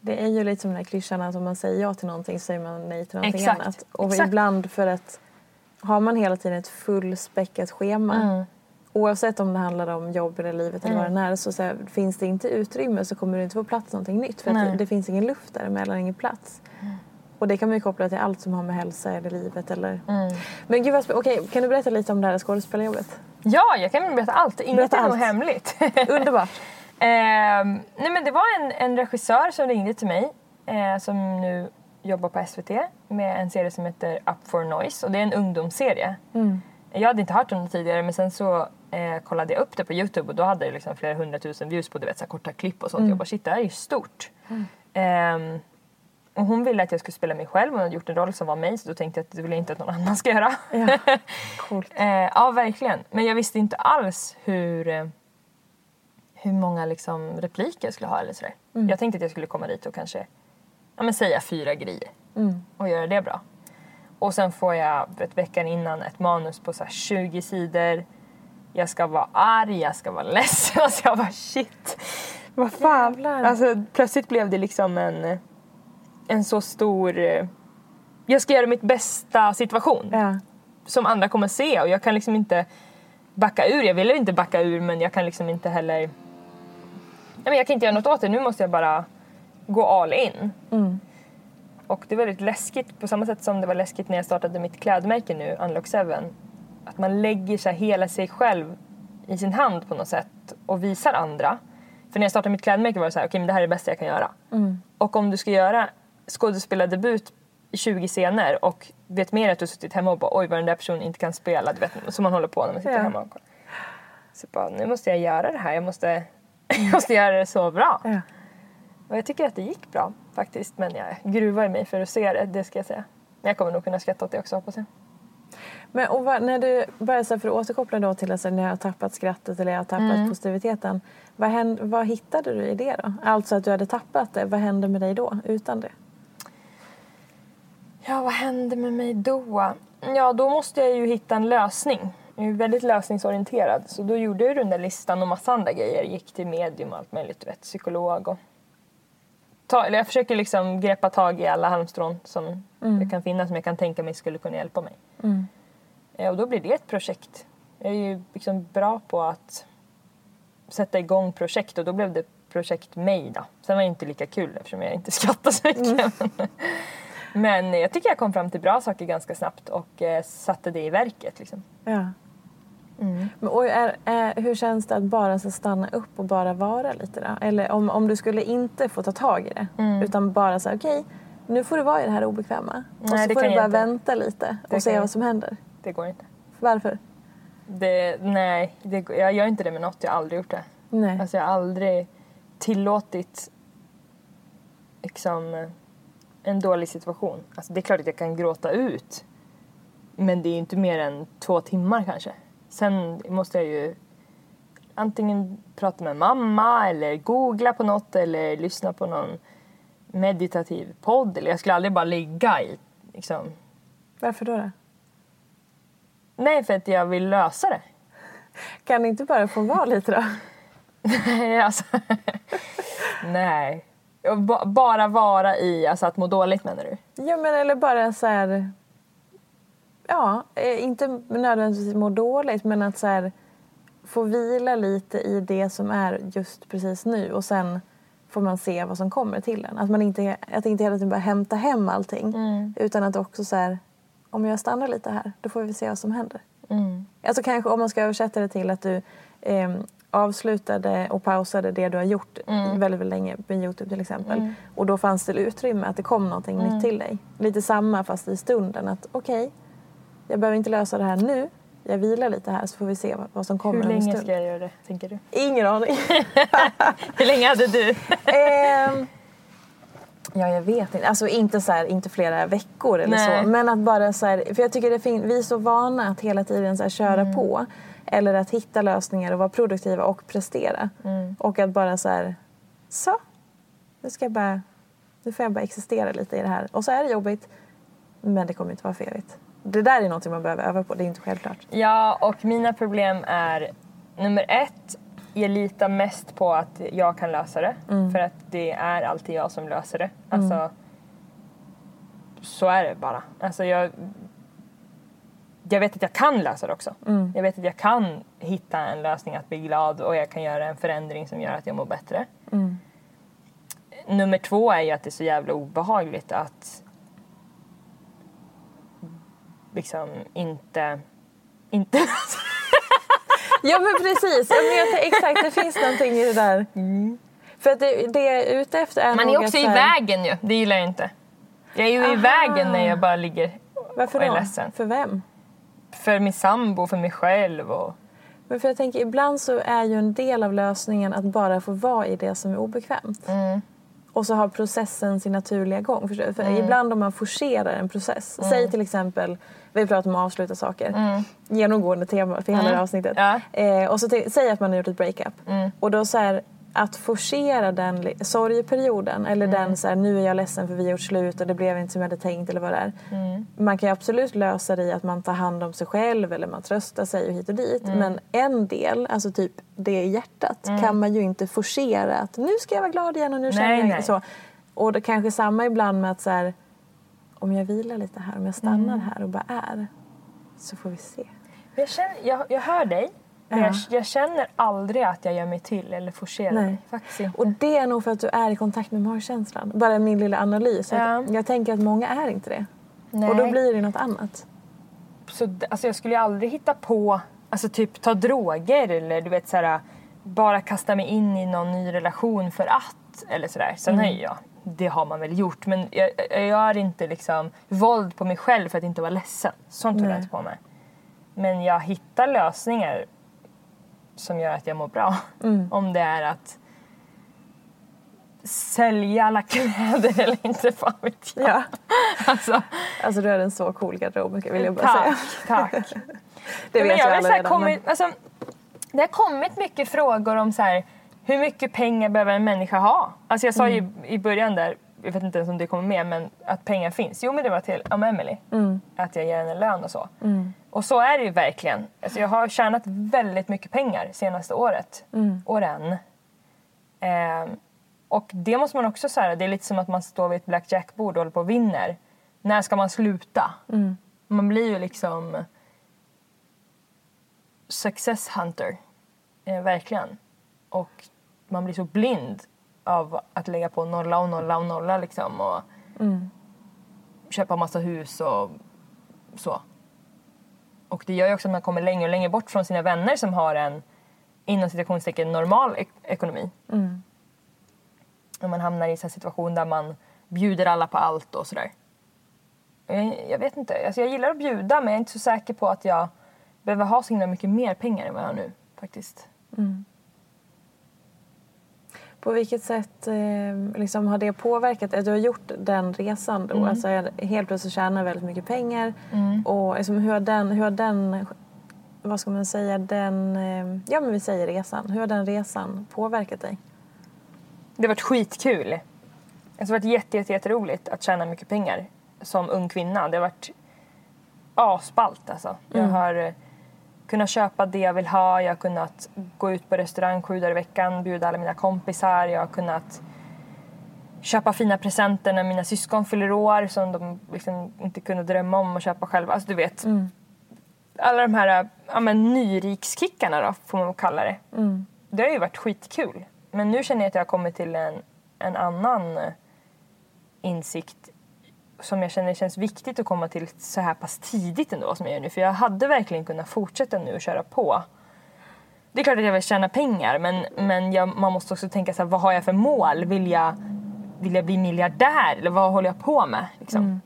Det är ju lite som den här klyschan att om man säger ja till någonting så säger man nej till någonting Exakt, annat. Och exakt. ibland för att har man hela tiden ett fullspäckat schema Mm. oavsett om det handlar om jobb eller livet eller vad det är så, så här, finns det inte utrymme så kommer det inte få plats någonting nytt för. Mm. det, det finns ingen luft däremellan, ingen plats. Och det kan man ju koppla till allt som har med hälsa eller livet eller... Mm. Men gud vad. Okej, kan du berätta lite om det här skådespelarjobbet? Ja, jag kan berätta allt. Inget är nog hemligt. Underbart! Ehm, nej men det var en, en regissör som ringde till mig eh, som nu jobbar på SVT med en serie som heter Up for Noise och det är en ungdomsserie. Jag hade inte hört om det tidigare men sen så eh, kollade jag upp det på Youtube och då hade det liksom flera hundratusen views på du vet, så korta klipp och sånt. Jag bara shit det här är ju stort. Ehm, och hon ville att jag skulle spela mig själv. Hon hade gjort en roll som var mig så då tänkte jag att det vill jag inte att någon annan ska göra. Ja, coolt. Eh, ja, verkligen. Men jag visste inte alls hur, eh, hur många liksom, repliker jag skulle ha. Eller sådär. Jag tänkte att jag skulle komma dit och kanske ja, men säga fyra grejer och göra det bra. Och sen får jag vet, veckan innan ett manus på så här 20 sidor. Jag ska vara arg, jag ska vara ledsen. Alltså jag bara shit. Vad fan. Jävlar. Alltså plötsligt blev det liksom en, en så stor... eh, Jag ska göra mitt bästa situation. Ja. Som andra kommer se och jag kan liksom inte backa ur. Jag vill inte backa ur men jag kan liksom inte heller... Nej, men jag kan inte göra något åt det. Nu måste jag bara gå all in. Och det är väldigt läskigt på samma sätt som det var läskigt när jag startade mitt klädmärke nu, Unlock 7. Att man lägger så hela sig själv i sin hand på något sätt och visar andra. För när jag startade mitt klädmärke var det så här, okej men det här är det bästa jag kan göra. Och om du ska göra skådespelardebut i 20 scener och vet mer att du har suttit hemma och bara oj vad den där personen inte kan spela, du vet som man håller på när man sitter Ja. hemma. Och så bara, nu måste jag göra det här, jag måste, jag måste göra det så bra. Ja. Och jag tycker att det gick bra faktiskt. Men jag gruvar i mig för att se det, det ska jag säga. Men jag kommer nog kunna skratta åt det också hoppas jag. Men och vad, när du börjar, för att återkoppla då till att så här, när jag har tappat skrattet eller jag har tappat Mm. positiviteten. Vad, hände, vad hittade du i det då? Alltså att du hade tappat det. Vad hände med dig då utan det? Ja, vad hände med mig då? Ja, då måste jag ju hitta en lösning. Jag är väldigt lösningsorienterad. Så då gjorde jag den där listan och massa andra grejer. Gick till medium och allt möjligt, du vet, psykolog och... Ta, eller jag försöker liksom greppa tag i alla halmstrån som det kan finnas som jag kan tänka mig skulle kunna hjälpa mig. Eh, Och då blir det ett projekt. Jag är ju liksom bra på att sätta igång projekt och då blev det projekt mig då. Sen var det inte lika kul eftersom jag inte skrattar så mycket. Men jag tycker jag kom fram till bra saker ganska snabbt och eh, satte det i verket. Liksom. Ja. Men, och är, är, hur känns det att bara så stanna upp och bara vara lite då? Eller om, om du skulle inte få ta tag i det utan bara säga okej, nu får du vara i det här obekväma. och Nej, så det får du bara vänta lite Det och se vad som händer. Det går inte. Varför? Det, nej, det, jag gör inte det med något. Jag har aldrig gjort det. Nej. Alltså jag har aldrig tillåtit liksom, en dålig situation. Alltså det är klart att jag kan gråta ut. Men det är inte mer än två timmar kanske. Sen måste jag ju antingen prata med mamma eller googla på något eller lyssna på någon meditativ podd. Eller jag skulle aldrig bara ligga i liksom. Varför då? då? Nej, för att jag vill lösa det. Kan det inte bara få vara lite då? Nej, alltså. Nej. Bara vara i, alltså att må dåligt menar du? Ja, men eller bara så här... Ja, eh, inte nödvändigtvis må dåligt, men att så här, få vila lite i det som är just precis nu och sen får man se vad som kommer till en. Att man inte, att inte hela tiden bara hämta hem allting, utan att också så här, om jag stannar lite här, då får vi se vad som händer. Alltså kanske om man ska översätta det till att du eh, avslutade och pausade det du har gjort väldigt, väldigt länge med Youtube till exempel. Och då fanns det utrymme att det kom någonting nytt till dig. Lite samma fast i stunden att okej, jag behöver inte lösa det här nu. Jag vilar lite här så får vi se vad, som kommer Hur länge ska jag göra det, tänker du? Ingen aning. Hur länge hade du? Ehm, ja, jag vet inte. Alltså inte, så här, inte flera veckor eller Nej. så. Men att bara så här, för jag tycker det. Vi är så vana att hela tiden så här, köra Mm. på. Eller att hitta lösningar och vara produktiva och prestera. Mm. Och att bara så här, så. Nu ska jag bara, nu får jag bara existera lite i det här. Och så är det jobbigt. Men det kommer inte vara för evigt. Det där är något man behöver öva på. Det är inte självklart. Ja, och mina problem är nummer ett, jag litar mest på att jag kan lösa det. För att det är alltid jag som löser det. Alltså, så är det bara. Alltså jag, jag vet att jag kan lösa det också. Jag vet att jag kan hitta en lösning att bli glad och jag kan göra en förändring som gör att jag mår bättre. Nummer två är ju att det är så jävla obehagligt att liksom inte... inte Ja men precis. Ja, men jag, exakt, det finns någonting i det där. För att det, det jag är ute efter är Man är också så i här- vägen ju, det gillar jag inte. Jag är ju i Aha. vägen när jag bara ligger Varför och är då? ledsen. För vem? För min sambo, för mig själv och... Men för jag tänker, ibland så är ju en del av lösningen att bara få vara i det som är obekvämt. Mm. Och så har processen sin naturliga gång. Förstår? För ibland om man forcerar en process. Mm. Säg till exempel, vi pratar om att avsluta saker. Genomgående tema för hela det här avsnittet. Ja. Eh, och så säg att man har gjort ett breakup. Och då så här, att forcera den sorgeperioden eller Mm. den så här, nu är jag ledsen för vi har gjort slut och det blev inte som jag hade tänkt eller vad det är. Mm. Man kan ju absolut lösa det i att man tar hand om sig själv eller man tröstar sig och hit och dit. Mm. Men en del, alltså typ det i hjärtat, kan man ju inte forcera att nu ska jag vara glad igen och nu känner Nej, jag nej. så. Och det kanske samma ibland med att så här, om jag vilar lite här, om jag stannar Mm. här och bara är så får vi se. Jag, känner, jag, jag hör dig. Men Ja. jag, jag känner aldrig att jag gör mig till eller forcerar Nej. mig. Faktiskt inte. Och det är nog för att du är i kontakt med magkänslan. Bara min lilla analys. Ja. Jag tänker att många är inte det. Nej. Och då blir det något annat. Så, alltså jag skulle ju aldrig hitta på, alltså typ ta droger eller du vet såhär bara kasta mig in i någon ny relation för att eller sådär. Sen Mm. har jag, det har man väl gjort men jag, jag gör inte liksom våld på mig själv för att inte vara ledsen. Sånt håller jag inte på med. Men jag hittar lösningar som gör att jag mår bra. Mm. Om det är att sälja alla kläder eller inte, fan vet jag. Ja. Alltså, Alltså du är en så cool garderob vill jag bara säga. tack, tack. Det Ja, vet jag har alla redan. kommit, alltså, det har kommit mycket frågor om så här, hur mycket pengar behöver en människa ha? Alltså jag sa ju Mm. i början där, jag vet inte ens om det kommer med, men att pengar finns. Jo men det var till om Emily. Mm. Att jag ger henne lön och så. Och så är det ju verkligen. Alltså jag har tjänat väldigt mycket pengar senaste året. Mm. Åren. Ehm, och det måste man också säga, det är lite som att man står vid ett blackjack-bord och håller på och vinner. När ska man sluta? Mm. Man blir ju liksom success hunter. Eh, verkligen. Och man blir så blind av att lägga på nolla och nolla och nolla liksom. Och Mm. köpa massa hus och så. Och det gör ju också att man kommer längre och längre bort från sina vänner som har en inom citationstecken normal ek- ekonomi. Mm. Och man hamnar i en situation där man bjuder alla på allt och sådär. Jag, jag vet inte, alltså jag gillar att bjuda men jag är inte så säker på att jag behöver ha så himla mycket mer pengar än vad jag har nu faktiskt. På vilket sätt eh, liksom, har det påverkat? Du har gjort den resan då. Alltså, helt plötsligt tjänar väldigt mycket pengar. Och liksom, hur, har den, hur har den, vad ska man säga, den, eh, ja men vi säger resan. Hur har den resan påverkat dig? Det har varit skitkul. Alltså, det har varit jätte, jätte, jätteroligt att tjäna mycket pengar som ung kvinna. Det har varit asballt alltså. Jag har kunnat köpa det jag vill ha, jag har kunnat gå ut på restaurang sju dagar i veckan, bjuda alla mina kompisar, jag har kunnat köpa fina presenter när mina syskon fyller år som de liksom inte kunde drömma om att köpa själva. Alltså du vet. Alla de här ja, men, nyrikskickarna då, får man kalla det. Det har ju varit skitkul. Men nu känner jag att jag har kommit till en, en annan eh, insikt som jag känner känns viktigt att komma till så här pass tidigt ändå som jag gör nu. För jag hade verkligen kunnat fortsätta nu och köra på. Det är klart att jag vill tjäna pengar men, men jag, man måste också tänka så här, vad har jag för mål? Vill jag, vill jag bli miljardär eller vad håller jag på med? Liksom?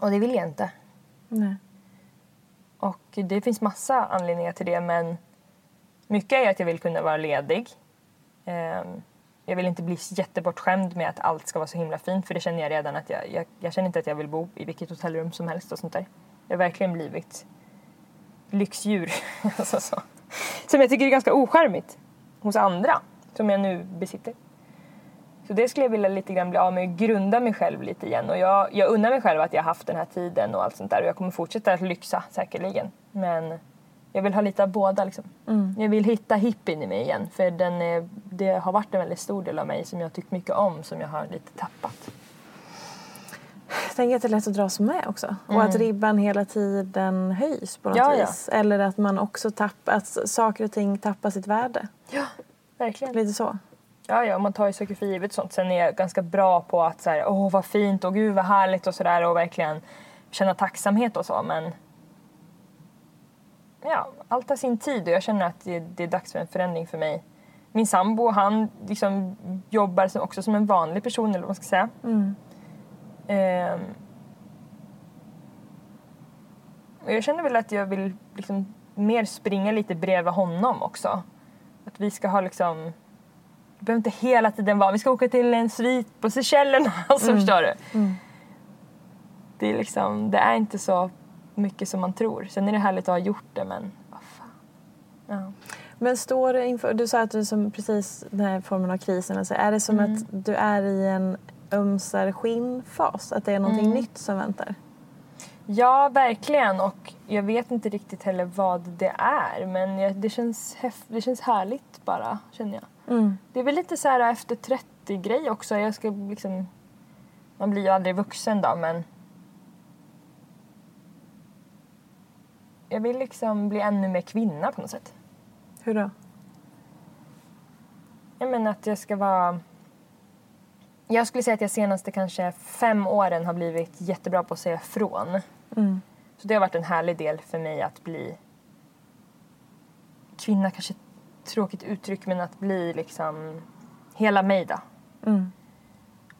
Och det vill jag inte. Nej. Och det finns massa anledningar till det men mycket är att jag vill kunna vara ledig. Ehm, jag vill inte bli jättebortskämd med att allt ska vara så himla fint för det känner jag redan att jag, jag, jag känner inte att jag vill bo i vilket hotellrum som helst och sånt där. Jag har verkligen blivit lyxdjur. alltså så. Som jag tycker är ganska oskärmigt hos andra som jag nu besitter. Så det skulle jag vilja lite grann bli av med och grunda mig själv lite igen. Och jag, jag unnar mig själv att jag har haft den här tiden och allt sånt där. Och jag kommer fortsätta att lyxa säkerligen. Men jag vill ha lite av båda liksom. Jag vill hitta hippien i mig igen. För den är, det har varit en väldigt stor del av mig som jag har tyckt mycket om som jag har lite tappat. Tänker att det är lätt att dras med också. Och att ribban hela tiden höjs på något Ja, ja. vis. Eller att man också tappar, att saker och ting tappar sitt värde. Verkligen. Lite så. Ja, ja, man tar ju saker för givet sånt. Sen är jag ganska bra på att så här, åh vad fint och gud vad härligt och sådär och verkligen känna tacksamhet och så. Men ja, allt har sin tid och jag känner att det, det är dags för en förändring för mig. Min sambo, han liksom jobbar som, också som en vanlig person eller vad man ska säga. Ehm, och jag känner väl att jag vill liksom mer springa lite bredvid honom också. Att vi ska ha liksom det behöver inte hela tiden vara vi ska åka till en svit på Seychellerna. Alltså, förstår du? Det, är liksom, det är inte så mycket som man tror. Sen är det härligt att ha gjort det men vad fan. Ja. Men står du inför, du sa att du är som precis den här formen av krisen, alltså, är det som Mm. att du är i en ömsar skinnfas? Att det är någonting Mm. nytt som väntar? Ja, verkligen. Och jag vet inte riktigt heller vad det är. Men jag, det, känns häf- det känns härligt bara, känner jag. Mm. Det är väl lite så här efter 30-grej också. Jag ska liksom... Man blir ju aldrig vuxen då, men... Jag vill liksom bli ännu mer kvinna på något sätt. Hur då? Jag menar att jag ska vara... Jag skulle säga att jag senaste kanske fem åren har blivit jättebra på att säga från. Mm. Så det har varit en härlig del för mig att bli kvinna, kanske ett tråkigt uttryck, men att bli liksom hela mig då. Mm.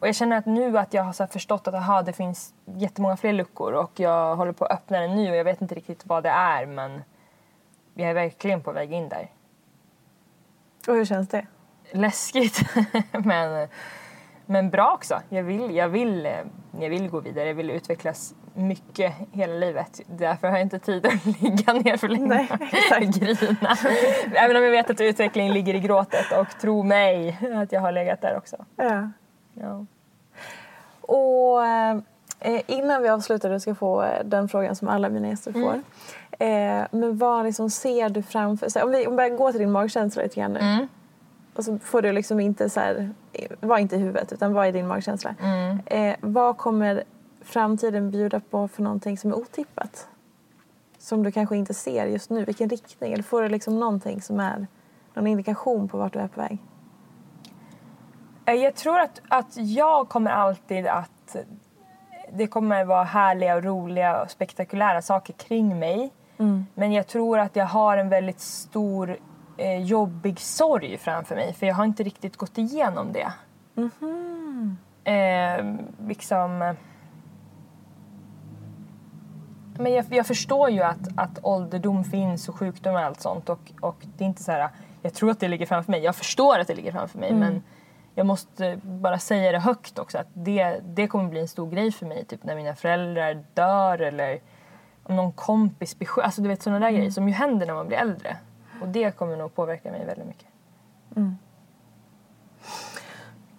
Och jag känner att nu att jag har så förstått att aha, det finns jättemånga fler luckor och jag håller på att öppna en ny och jag vet inte riktigt vad det är men jag är verkligen på väg in där. Och hur känns det? Läskigt men, men bra också. Jag vill, jag, vill, jag vill gå vidare, jag vill utvecklas mycket hela livet. Därför har jag inte tid att ligga ner för länge Nej, och grina. Även om jag vet att utveckling ligger i gråtet och tro mig att jag har legat där också. Ja. Ja. Och eh, innan vi avslutar, du ska få eh, den frågan som alla mina gäster får. Eh, men vad liksom ser du framför sig? Om vi, om vi går till din magkänsla lite grann nu. Mm. Och så får du liksom inte så här, var inte i huvudet utan vad är din magkänsla? Mm. Eh, vad kommer framtiden bjuda på för någonting som är otippat? Som du kanske inte ser just nu, vilken riktning? Eller får du liksom någonting som är någon indikation på vart du är på väg? Eh, Jag tror att, att jag kommer alltid att det kommer vara härliga och roliga och spektakulära saker kring mig. Men jag tror att jag har en väldigt stor eh, jobbig sorg framför mig för jag har inte riktigt gått igenom det. Eh, liksom... eh, Men jag, jag förstår ju att, att ålderdom finns och sjukdom och allt sånt och, och det är inte så här, jag tror att det ligger framför mig. Jag förstår att det ligger framför mig men jag måste bara säga det högt också att det, det kommer bli en stor grej för mig typ när mina föräldrar dör eller om någon kompis blir sjuk. Alltså du vet sådana där grejer som ju händer när man blir äldre. Och det kommer nog påverka mig väldigt mycket.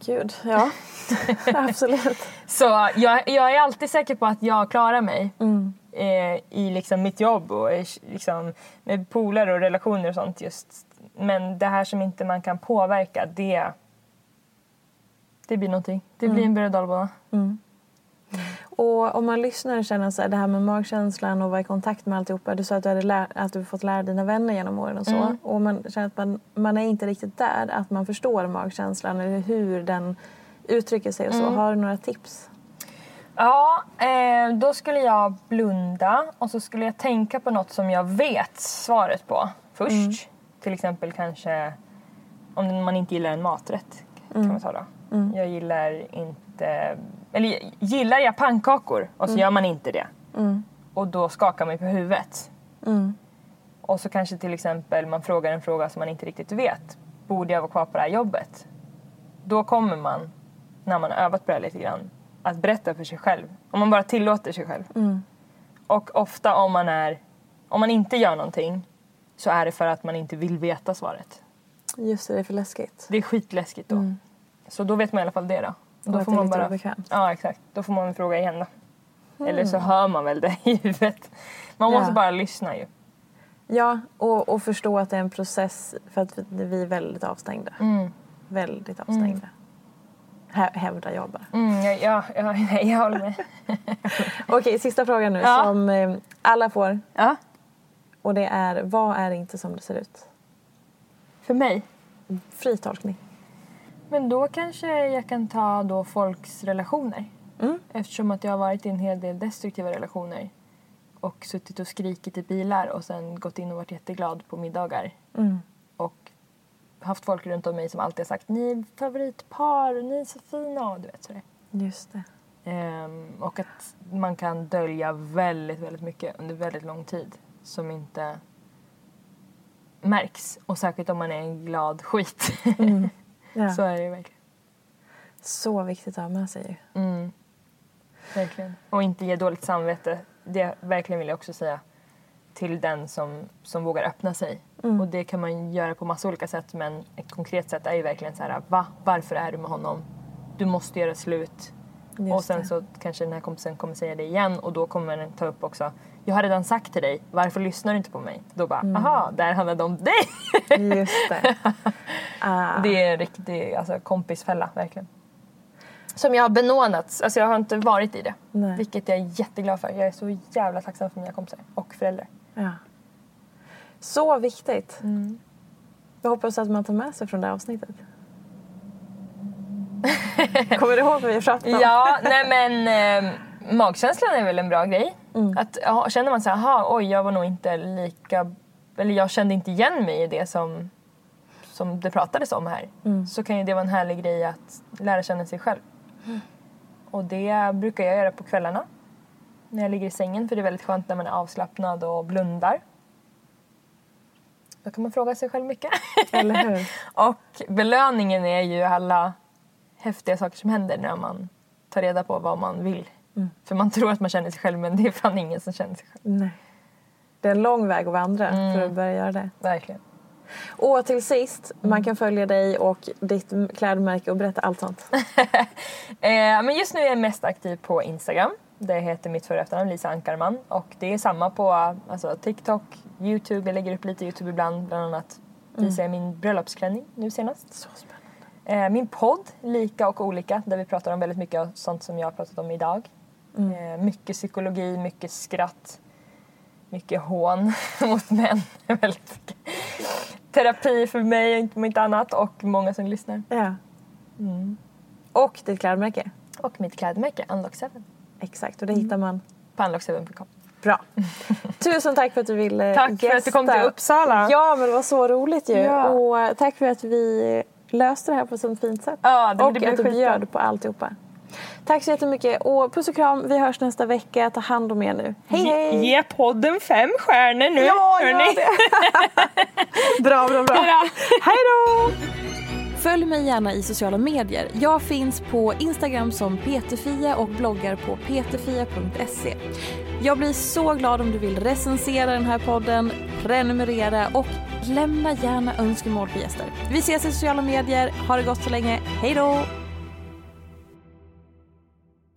Gud, ja. Absolut. Så jag, jag är alltid säker på att jag klarar mig eh, i liksom mitt jobb och i, liksom, med polare och relationer och sånt. Just. Men det här som inte man kan påverka, det, det blir någonting. Det blir en berg och dalbana. Och om man lyssnar och känner så här, det här med magkänslan och vara i kontakt med alltihopa. Du sa att du hade lär, att du fått lära dina vänner genom åren och så. Och man känner att man, man är inte riktigt där, att man förstår magkänslan eller hur den uttrycker sig och så. Har du några tips? Ja, eh, då skulle jag blunda och så skulle jag tänka på något som jag vet svaret på först. Till exempel kanske om man inte gillar en maträtt. Kan man ta då. Jag gillar inte... Eller gillar jag pannkakor och så gör man inte det. Och då skakar man på huvudet. Och så kanske till exempel man frågar en fråga som man inte riktigt vet. Borde jag vara kvar på det här jobbet? Då kommer man, när man har övat på det lite grann, att berätta för sig själv. Om man bara tillåter sig själv. Och ofta om man, är, om man inte gör någonting så är det för att man inte vill veta svaret. Just det, det är för läskigt. Det är skitläskigt då. Så då vet man i alla fall det då. Då får man bara... obekvämt. Ja, exakt. Då får man fråga igen då. Eller så hör man väl det i huvudet. Man måste Ja. bara lyssna ju. Ja, och, och förstå att det är en process för att vi är väldigt avstängda. Väldigt avstängda. Hä- hävdar jag bara. Mm, ja, ja, ja, nej, jag håller med. Okej, sista frågan nu Ja. som eh, alla får. Ja, Och det är, vad är inte som det ser ut? för mig. Fri tolkning. Men då kanske jag kan ta då folks relationer. Eftersom att jag har varit i en hel del destruktiva relationer. Och suttit och skrikit i bilar och sen gått in och varit jätteglad på middagar. Och haft folk runt om mig som alltid har sagt ni är favoritpar, ni är så fina och du vet sådär. Just det. Ehm, och att man kan dölja väldigt, väldigt mycket under väldigt lång tid som inte märks. Och särskilt om man är en glad skit. Ja. Så Så. är det ju verkligen. viktigt att ha med sig. Mm. Verkligen. Och inte ge dåligt samvete. Det verkligen vill jag också säga. till den som, som vågar öppna sig. Mm. Och det kan man göra på massa olika sätt men ett konkret sätt är ju verkligen så här, va? Varför är du med honom? Du måste göra slut. Just och sen det. så kanske den här kompisen kommer säga det igen och då kommer den ta upp också jag har redan sagt till dig, varför lyssnar du inte på mig? Då bara, Mm. aha, där handlade det om dig! Just det. Ah. Det är en riktig alltså, kompisfälla, verkligen. Som jag har benådats, alltså jag har inte varit i det. Nej. Vilket jag är jätteglad för. Jag är så jävla tacksam för mina kompisar och föräldrar. Ja. Så viktigt. Mm. Jag hoppas att man tar med sig från det här avsnittet. Kommer du ihåg vad vi pratade om? Ja, nej men eh, magkänslan är väl en bra grej. Mm. Att, känner man så här, aha, oj jag var nog inte lika, eller jag kände inte igen mig i det som, som det pratades om här. Mm. Så kan ju det vara en härlig grej att lära känna sig själv. Och det brukar jag göra på kvällarna. När jag ligger i sängen för det är väldigt skönt när man är avslappnad och blundar. Då kan man fråga sig själv mycket. Eller hur? Och belöningen är ju alla häftiga saker som händer när man tar reda på vad man vill. Mm. För man tror att man känner sig själv men det är fan ingen som känner sig själv. Nej. Det är en lång väg att vandra Mm. för att börja göra det. Verkligen. Och till sist, man kan följa dig och ditt klädmärke och berätta allt sånt. Eh, men just nu är jag mest aktiv på Instagram. Det heter mitt förra efternamn Lisa Ankarman. Och det är samma på alltså, TikTok, Youtube. Jag lägger upp lite Youtube ibland. Bland annat visar jag min bröllopsklänning nu senast. Så spännande. Eh, min podd, Lika och olika, där vi pratar om väldigt mycket av sånt som jag har pratat om idag. Eh, mycket psykologi, mycket skratt, mycket hån mot män. Terapi för mig, om inte annat, och många som lyssnar. Ja. Och ditt klädmärke. Och mitt klädmärke, Unlock7, Exakt, och det hittar man. på unlock7.com. Bra. Tusen tack för att du ville Tack för att du kom till gästa. Uppsala. Ja, men det var så roligt ju. Ja. Och eh, tack för att vi löste det här på ett sånt fint sätt. Ja, det, och det att du bjöd på alltihopa. Tack så jättemycket. Och puss och kram. Vi hörs nästa vecka. Ta hand om er nu. Hej, hej! Ge podden fem stjärnor nu, Ja, gör det. bra, bra, bra. Bra. Hej då! Följ mig gärna i sociala medier. Jag finns på Instagram som peterfia och bloggar på peterfia.se. Jag blir så glad om du vill recensera den här podden, prenumerera och lämna gärna önskemål på gäster. Vi ses i sociala medier. Ha det gott så länge. Hej då!